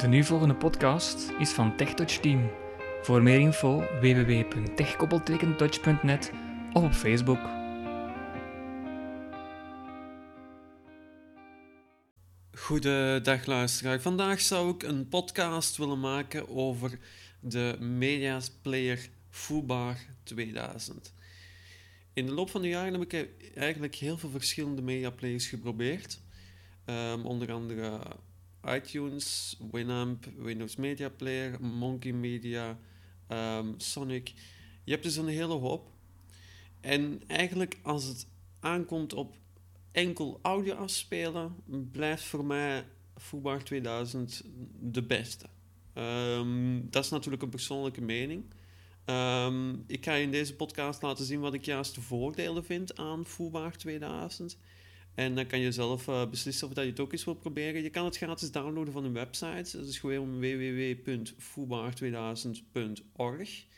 De nu volgende podcast is van TechTouch Team. Voor meer info www.techkoppeltekentouch.net of op Facebook. Goedendag luisteraar. Vandaag zou ik een podcast willen maken over de Media Player Foobar 2000. In de loop van de jaren heb ik eigenlijk heel veel verschillende media players geprobeerd. Ehm, onder andere iTunes, Winamp, Windows Media Player, Monkey Media, ehm, Sonic. Je hebt dus een hele hoop. En eigenlijk als het aankomt op enkel audio afspelen, blijft voor mij Foobar 2000 de beste. Ehm, dat is natuurlijk een persoonlijke mening. Ehm, ik ga in deze podcast laten zien wat ik juist de voordelen vind aan Foobar 2000. En dan kan je zelf uh, beslissen of dat je het ook eens wilt proberen. Je kan het gratis downloaden van hun website. Dat is gewoon www.foobar2000.org.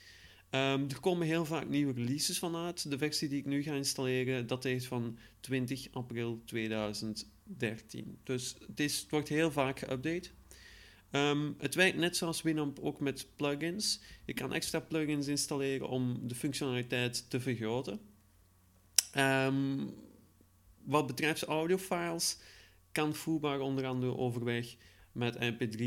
Um, er komen heel vaak nieuwe releases vanuit. De versie die ik nu ga installeren, dat is van 20 april 2013. Dus het, wordt heel vaak geüpdate. Um, het werkt net zoals Winamp ook met plugins. Je kan extra plugins installeren om de functionaliteit te vergroten. Um, wat betreft audiofiles kan Foobar onder andere overweg met MP3,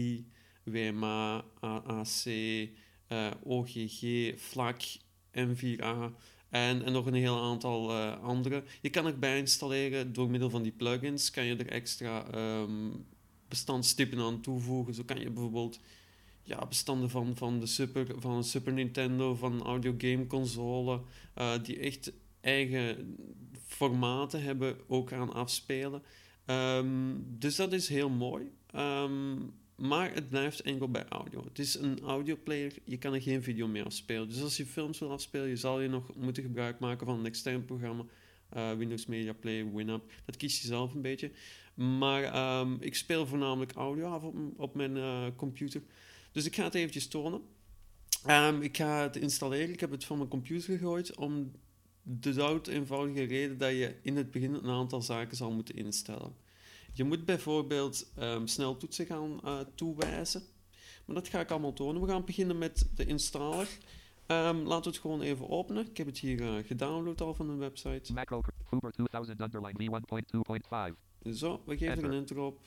WMA, AAC, uh, OGG, FLAC, M4A en, en nog een heel aantal uh, andere. Je kan erbij installeren door middel van die plugins. Kan je er extra um, bestandstypen aan toevoegen. Zo kan je bijvoorbeeld ja, bestanden van, van, de Super, van Super Nintendo, van audio game console, uh, die echt eigen formaten hebben ook aan afspelen. Um, dus dat is heel mooi. Um, maar het blijft enkel bij audio. Het is een audioplayer, je kan er geen video mee afspelen. Dus als je films wil afspelen, je zal je nog moeten gebruik maken van een extern programma. Uh, Windows Media Player, Winamp. Dat kies je zelf een beetje. Maar um, ik speel voornamelijk audio af op, mijn uh, computer. Dus ik ga het eventjes tonen. Ik ga het installeren. Ik heb het van mijn computer gegooid om de dood eenvoudige reden dat je in het begin een aantal zaken zal moeten instellen. Je moet bijvoorbeeld um, sneltoetsen gaan uh, toewijzen. Maar dat ga ik allemaal tonen. We gaan beginnen met de installer. Um, laten we het gewoon even openen. Ik heb het hier uh, gedownload al van een website. Macro Fuber 2000 underline v1.2.5. Zo, we geven er een intro op.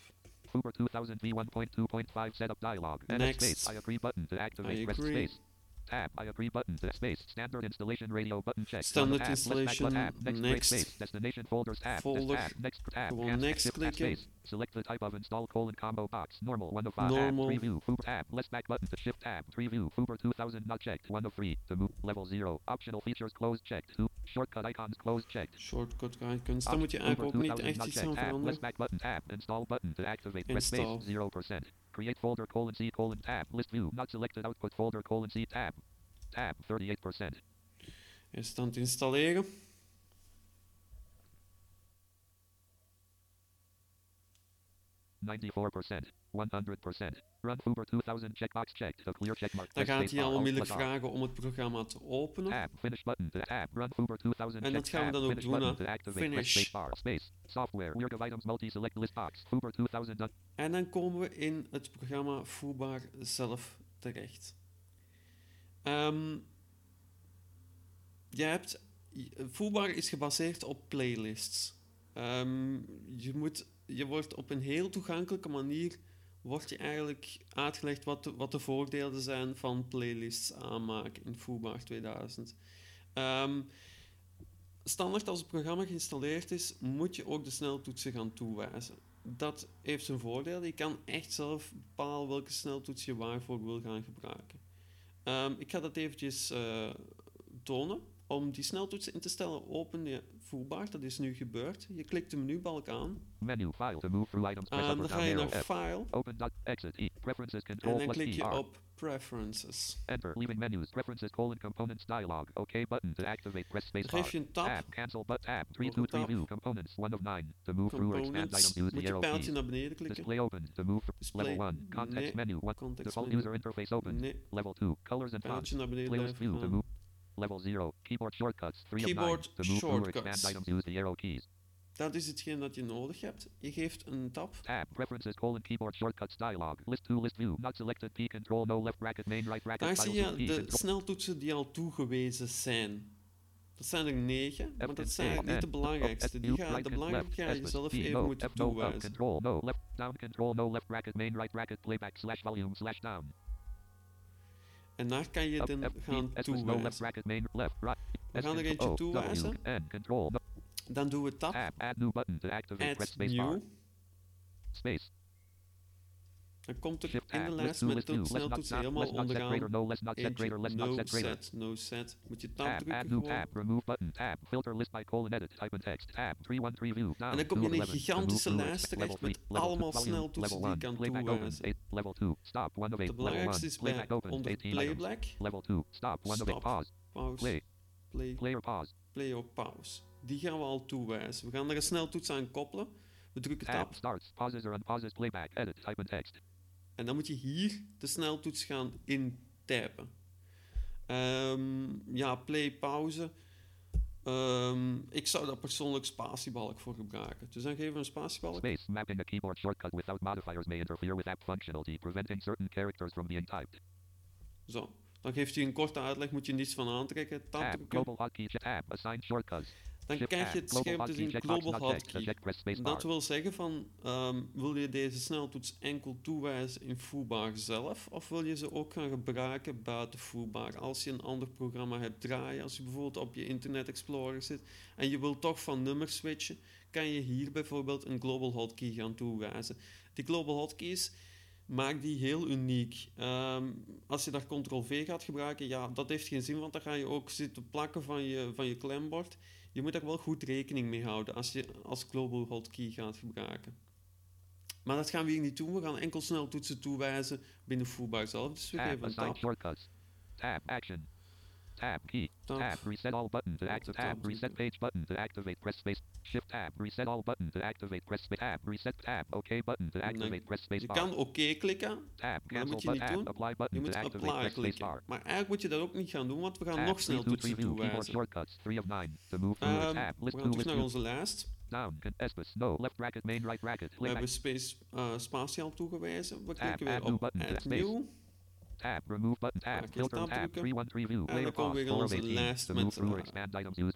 Fuber 2000 v1.2.5 setup dialog. Next. Space. I agree button to activate. I agree. space. Tab. I agree button to space. Standard installation radio button check. Standard tab. installation, Tab. Next. next. Space. Destination folders tab. This Folder. tab. Next tab. Cancel. next klikken. space. Select the type of install colon combo box. Normal 1 of 5. Normal. Tab. Preview. Fuber tab. Left back button to shift tab. Preview. Fuber 2000 not checked. 1 of 3. To move. Level 0. Optional features closed checked. 2. Shortcut icons closed checked. Shortcut icons. Dan moet je eigenlijk ook niet echt iets aan Tab, veranderen. left back button tab, install button to activate, press Install. space 0%. Create folder colon C colon tab, list view, not selected output folder colon C tab. Tab 38%. Hij is het. Ninety-four percent, one hundred percent. Run Fuber 2000 checkbox checked. A clear checkmark. Dan gaat hij al onmiddellijk vragen om het programma te openen. Tab, finish button to tab. Run Fuber 2000 En dat gaan we dan ook doen, Finish. space. Software, weird of items multi-select list box. Fuber 2000 done. En dan komen we in het programma Foobar zelf terecht. Ehm je hebt, Foobar is gebaseerd op playlists. Ehm, je, moet, je wordt op een heel toegankelijke manier wordt je eigenlijk uitgelegd wat de, wat de voordelen zijn van playlists aanmaken in Foobar 2000. Ehm, standaard als het programma geïnstalleerd is, moet je ook de sneltoetsen gaan toewijzen. Dat heeft zijn voordeel. Je kan echt zelf bepalen welke sneltoets je waarvoor wil gaan gebruiken. Ehm, ik ga dat eventjes eh, tonen. Om die sneltoetsen in te stellen, open je Foobar. Dat is nu gebeurd. Je klikt de menubalk aan. Menu file to move through items. En dan ga je naar. File. Open dot exit E. Preferences En control dan plus klik E je R. op Preferences. Enter. Leaving menus. Preferences colon components dialog. OK button to activate. Press space Dan geef je een tab. Tab. Cancel but tab. 3 Nog 2 een 3 tab. view. Components 1 of 9. To move through or expand use the arrow keys. naar beneden klikken. Display open. To move Display. level 1. Context Nee. menu. 1. Context Default menu. user interface open. Nee, Level 2. Colors and fonts. pijltje naar beneden view to move. Level 0. Keyboard shortcuts 3 of 9. Keyboard To move shortcuts. expand items use the arrow keys. Dat is hetgeen dat je nodig hebt. Je geeft een tab. Tab. Preferences colon keyboard shortcuts dialog. List to list view. Not selected. P control no left bracket main right bracket. Daar zie je de sneltoetsen die al toegewezen zijn. Dat zijn er negen, maar dat zijn eigenlijk niet de belangrijkste. Die U, ga, right de belangrijke ga je zelf even moeten toewijzen. control no left down control no left bracket main right bracket playback slash volume slash down. En daar kan je dan gaan toewijzen. We gaan er eentje toewijzen. Dan doen we tab add new. Space. Dan komt er in de lijst met de not, helemaal onderaan. no not set greater not no set greater. set, no set. Moet je tab drukken gewoon. tab, remove button, tab, filter list by colon edit, type in text, tab, 313 view, down, En dan kom je in een 211, gigantische lijst terecht met allemaal sneltoetsen die je one, kan toewijzen. level 2, stop, 1 of 8, De level 1, belangrijkste is bij onder 18 items, playback, level 2, stop, 1 of 8, Stop. pause, pause, play, player pause, play pause. Die gaan we al toewijzen. We gaan er een sneltoets aan koppelen. We drukken tab, starts, pauses or unpauses, playback, edit, type in text, En dan moet je hier de sneltoets gaan intypen. Ehm, ja, play, pauze. Ehm, ik zou daar persoonlijk spatiebalk voor gebruiken. Dus dan geven we een spatiebalk. space, mapping a keyboard shortcut without modifiers may interfere with app functionality, preventing certain characters from being typed. Zo. Dan geeft hij een korte uitleg, moet je niets van aantrekken. Tab global hotkey, tab, assign shortcuts, Dan krijg je tab, het scherm te zien Global Hotkey. Dat wil zeggen van, ehm, wil je deze sneltoets enkel toewijzen in Foobar zelf, of wil je ze ook gaan gebruiken buiten Foobar? Als je een ander programma hebt draaien, als je bijvoorbeeld op je Internet Explorer zit en je wilt toch van nummers switchen, kan je hier bijvoorbeeld een Global Hotkey gaan toewijzen. Die Global Hotkeys maakt die heel uniek. Ehm, als je daar Ctrl-V gaat gebruiken, ja, dat heeft geen zin, want dan ga je ook zitten plakken van je, van je klembord. Je moet daar wel goed rekening mee houden als je als global hotkey gaat gebruiken. Maar dat gaan we hier niet doen. We gaan enkel sneltoetsen toewijzen binnen Foobar zelf. Dus we geven een assign tab. shortcuts. Tab, action. Tab, key. Tab. Tab, reset all button to activate. Tab reset page button to activate. Press space. Shift tab, reset all button to activate. Press space. Tab, reset tab. OK button to activate. Press space Je kan oké klikken, Tab, maar dat moet je niet Tab, doen. apply je button to moet activate. apply klikken. bar. Maar eigenlijk moet je dat ook niet gaan doen, want we gaan Tab, nog 3 to 3 sneltoetsen view. Keyboard toewijzen. shortcuts. 3 of 9. To move through a tab. we gaan terug naar onze lijst. Down. Espace. No. Left bracket. Main right bracket. We hebben space, uh, spatiaal toegewezen. We klikken weer op Add. New. Tab, remove button. Tab, je filter tab tab. drukken. 313 view. dan Player komen we weer in 4 of onze 18. lijst met,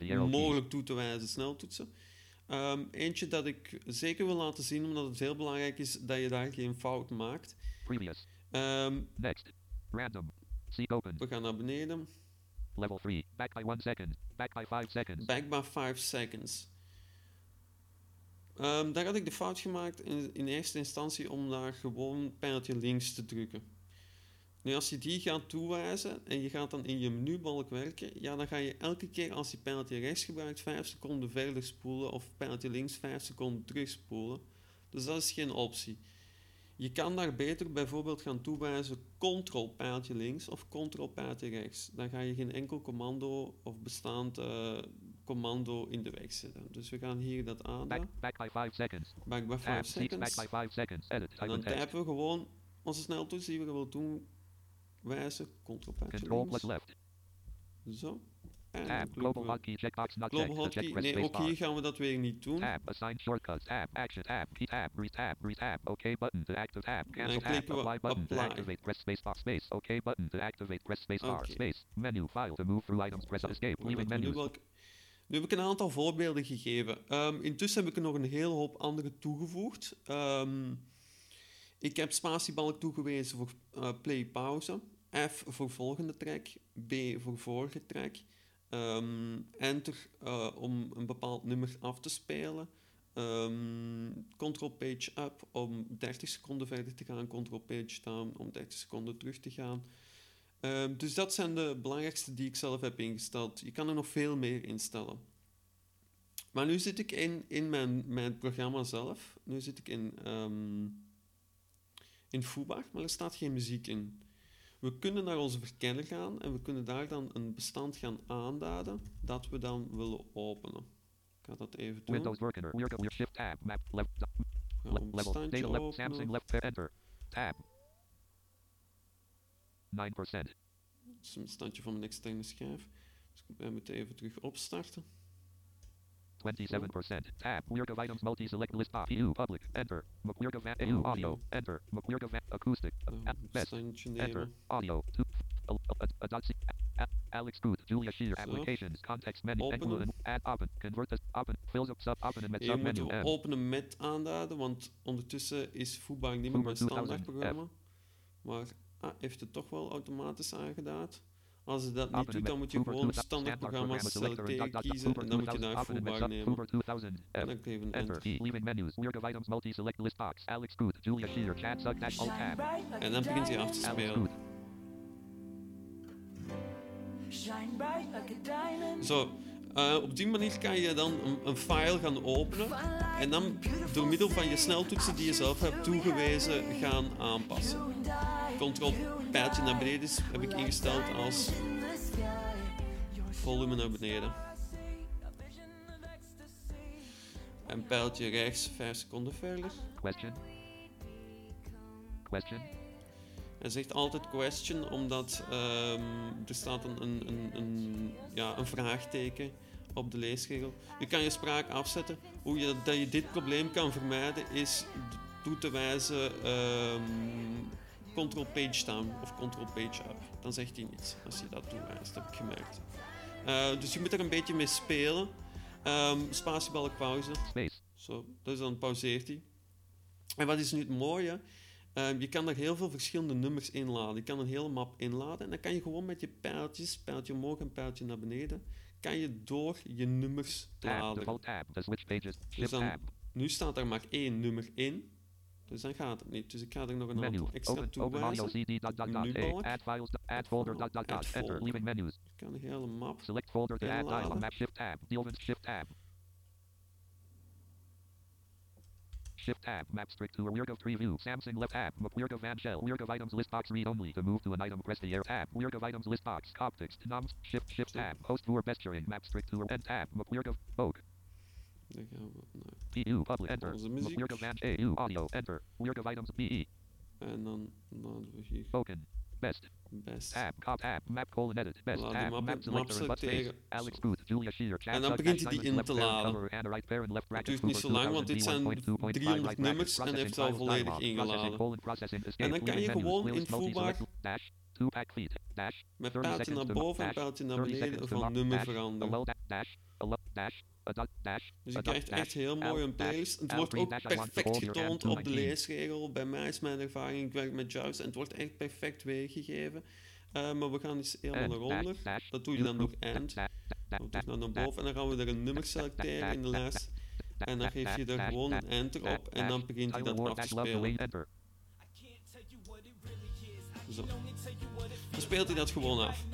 uh, mogelijk toe te wijzen sneltoetsen. Ehm, eentje dat ik zeker wil laten zien, omdat het heel belangrijk is dat je daar geen fout maakt. Previous. Ehm, Next. Random. Seek open. we gaan naar beneden. Level 3. Back by 1 second. Back by 5 seconds. Back by 5 seconds. Ehm, daar had ik de fout gemaakt in, in eerste instantie om daar gewoon pijltje links te drukken. Nu, als je die gaat toewijzen en je gaat dan in je menubalk werken, ja, dan ga je elke keer als je pijltje rechts gebruikt 5 seconden verder spoelen of pijltje links 5 seconden terugspoelen. Dus dat is geen optie. Je kan daar beter bijvoorbeeld gaan toewijzen ctrl pijltje links of ctrl pijltje rechts. Dan ga je geen enkel commando of bestaand eh, commando in de weg zetten. Dus we gaan hier dat aan. Back, back by 5 seconds. Back by 5 Tab, seeks back seconds. by 5 seconds. Edit. En dan typen we gewoon onze sneltoets die we willen doen. Wijzen, ctrl pijltje Control plus left. Zo. En Tab, global hotkey checkbox not Global check hotkey. press Nee, ook hier gaan we dat weer niet doen. Tab, assign shortcuts. Tab, action. Tab, key tab, re tab, re tab. OK button to active tab. Cancel tab. Apply button to activate. Press space bar. Space. OK button to activate. Press space bar. Space. Menu. File to move through items. Press escape. Leaving nu, menus. nu heb ik een aantal voorbeelden gegeven. Ehm, intussen heb ik er nog een hele hoop andere toegevoegd. Ehm, ik heb spatiebalk toegewezen voor eh, play pauze. F voor volgende track. B voor vorige track. Ehm, enter eh, om een bepaald nummer af te spelen. Ehm, control page up om 30 seconden verder te gaan. Control page down om 30 seconden terug te gaan. Ehm, dus dat zijn de belangrijkste die ik zelf heb ingesteld. Je kan er nog veel meer instellen. Maar nu zit ik in, in mijn, mijn programma zelf. Nu zit ik in, ehm in Foobar, maar er staat geen muziek in. We kunnen naar onze verkenner gaan en we kunnen daar dan een bestand gaan aanduiden dat we dan willen openen. Ik ga dat even doen. Windows worker. Shift tab. Map left. Level. Data left. Samsung left. Enter. Tab. 9%. Dat is een bestandje van mijn externe schijf. Dus ik moet even terug opstarten. 27%. Tab. Weird of items multi-select list pop. EU public. Enter. McWeird of EU audio. Enter. McWeird of acoustic. Best. Enter. Audio. Alex Booth. Julia Shear. Applications. Context menu. Openen. Add open. Convert as open. Fills up sub open met Hier moeten submenu. we M. openen met aanduiden, want ondertussen is Fubar niet meer mijn 2000 standaardprogramma. Maar ah, heeft het toch wel automatisch aangeduid. Als het dat niet doet, dan moet je gewoon 2000 standaardprogramma's standaard programma selecteren, kiezen en dan moet je 2000 daar sub. nemen. Fubar 2000. En dan geef je een Enter. En dan begint hij af te spelen. Zo, eh, op die manier kan je dan een, een file gaan openen en dan door middel van je sneltoetsen die je zelf hebt toegewezen gaan aanpassen. Ctrl pijltje naar beneden is- heb ik ingesteld als volume naar beneden. En pijltje rechts 5 seconden verder. Question. Question. Hij zegt altijd question, omdat ehm, er staat een, een, een, een, ja, een vraagteken op de leesregel. Je kan je spraak afzetten. Hoe je, dat je dit probleem kan vermijden is toe te wijzen ehm control page down of control page up. Dan zegt hij niets als je dat toewijst, heb ik gemerkt. Eh, dus je moet er een beetje mee spelen. Ehm spatiebalk pauze. Zo, dus dan pauzeert hij. En wat is nu het mooie? Ehm, je kan er heel veel verschillende nummers inladen. Je kan een hele map inladen en dan kan je gewoon met je pijltjes, pijltje omhoog en pijltje naar beneden, kan je door je nummers bladeren. Pages. Dus dan, nu staat er maar één nummer in, dus dan gaat het niet. Dus ik ga er nog een Menu. extra Open, open audio. CD dot dot dot A. Add files. Add folder dot dot dot. Enter. Leaving menus. Kan hele map. Select folder to add dialog map. Shift tab. Deal with shift tab. Shift tab. Map strict to a weird of tree view. Samsung left tab. Weird of van shell. Weird of items list box read only. To move to an item press the air tab. Weird of items list box. Optics. Noms. Shift shift tab. Host for gesturing. Map strict to end tab. Weird of vogue. Naar, EU public enter. Onze muziek. Weird van EU audio enter. Weird of items BE. en dan laten we hier Spoken. Best. best. Tab. Cop tab. Map colon edit. Best Laat die tab. map- Map map selector space. Alex. Booth. Julia Shear. Chat En dan begint hij die in te laden. Het duurt niet zo lang, want dit zijn 2.2.5 300 right nummers en heeft processing al volledig ingeladen. En dan kan je gewoon menus, met 30 pijltje naar boven en pijltje naar 30 beneden van nummer veranderen. Dus je krijgt echt heel mooi een playlist. Het L3 wordt ook perfect getoond to op de leesregel. Bij mij is mijn ervaring, ik werk met JAWS en het wordt echt perfect weergegeven. Eh, maar we gaan eens helemaal and naar onder. Dat doe je dan dash dash Dan terug naar naar boven en dan gaan we er een nummer selecteren in de lijst. En dan geef je er gewoon een enter op en dan begint hij dat af te spelen. Zo. Dan speelt hij dat gewoon af.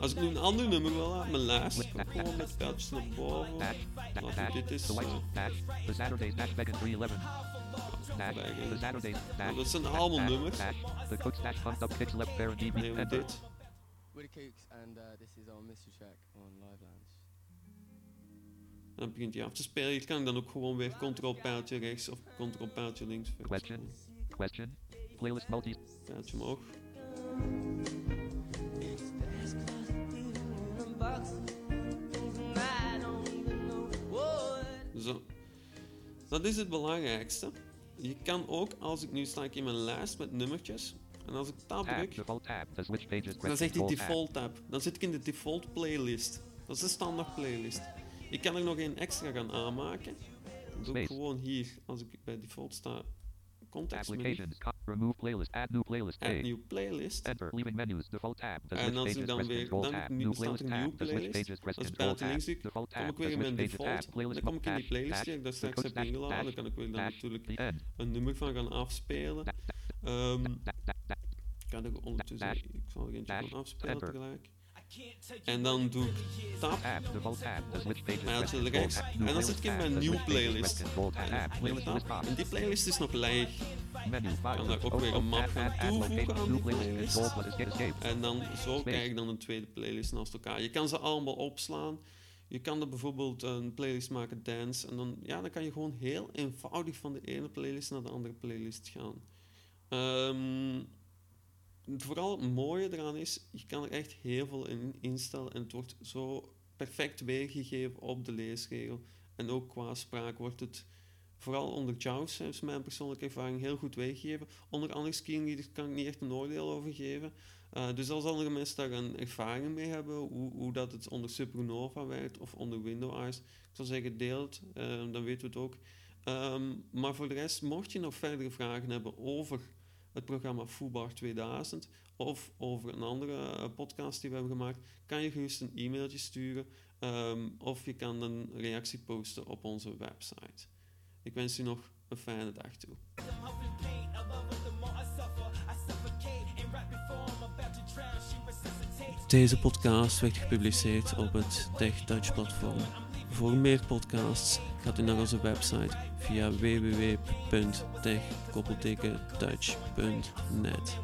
Als ik nu een ander nummer wil uit mijn lijst, gewoon met pijltjes naar boven. dit is. eh, dash the Saturdays dash Megan 311 dash Bijgeven. the Saturdays dash dat zijn allemaal nummers. the dash up left enter dit. We're the Kooks, and uh, this is our mystery track on Live Lounge. Dan begint hij af te spelen. Je kan dan ook gewoon weer control pijltje rechts of control pijltje links. question question playlist multi Pijltje omhoog. Zo. Dat is het belangrijkste. Je kan ook, als ik nu sta ik in mijn lijst met nummertjes. En als ik tab druk, pages dan zegt hij default tab. Dan zit ik in de default playlist. Dat is de standaard playlist. Ik kan er nog een extra gaan aanmaken. Dat doe ik gewoon hier, als ik bij default sta. Context menu. Remove playlist add new playlist Add new playlist. enter leaving menus default tab to En als ik dan weer- dan tab new playlist tab to switch pages press control tab default kom tab ik weer in mijn default. Dan kom ik in die playlist die ik daar the straks heb ingeladen. Dan kan ik weer dan natuurlijk the een nummer van gaan afspelen. Ehm kan ik ondertussen, ik zal er eentje van afspelen tegelijk. En dan doe ik tab, rechts. En dan zit ik in mijn nieuwe playlist. En die playlist is nog leeg. menu kan daar ook weer een map gaan toevoegen aan die playlist En dan zo krijg ik dan een tweede playlist naast elkaar. Je kan ze allemaal opslaan. Je kan er bijvoorbeeld een playlist maken, dance. En dan, ja, dan kan je gewoon heel eenvoudig van de ene playlist naar de andere playlist gaan. Ehm, vooral het mooie eraan is, je kan er echt heel veel in instellen. En het wordt zo perfect weergegeven op de leesregel. en ook qua spraak wordt het vooral onder JAWS, is mijn persoonlijke ervaring, heel goed weergegeven. Onder andere screenreaders kan ik niet echt een oordeel over geven. Uh, dus als andere mensen daar een ervaring mee hebben, hoe, hoe dat het onder Supernova werkt of onder Windows ik zou zeggen deel het, uh, dan weten we het ook. Um, maar voor de rest, mocht je nog verdere vragen hebben over het programma Foobar 2000 of over een andere uh, podcast die we hebben gemaakt, kan je gerust een e-mailtje sturen um, of je kan een reactie posten op onze website. Ik wens u nog een fijne dag toe. Deze podcast werd gepubliceerd op het Tech Touch platform. Voor meer podcasts gaat u naar onze website via www.tech-touch.net.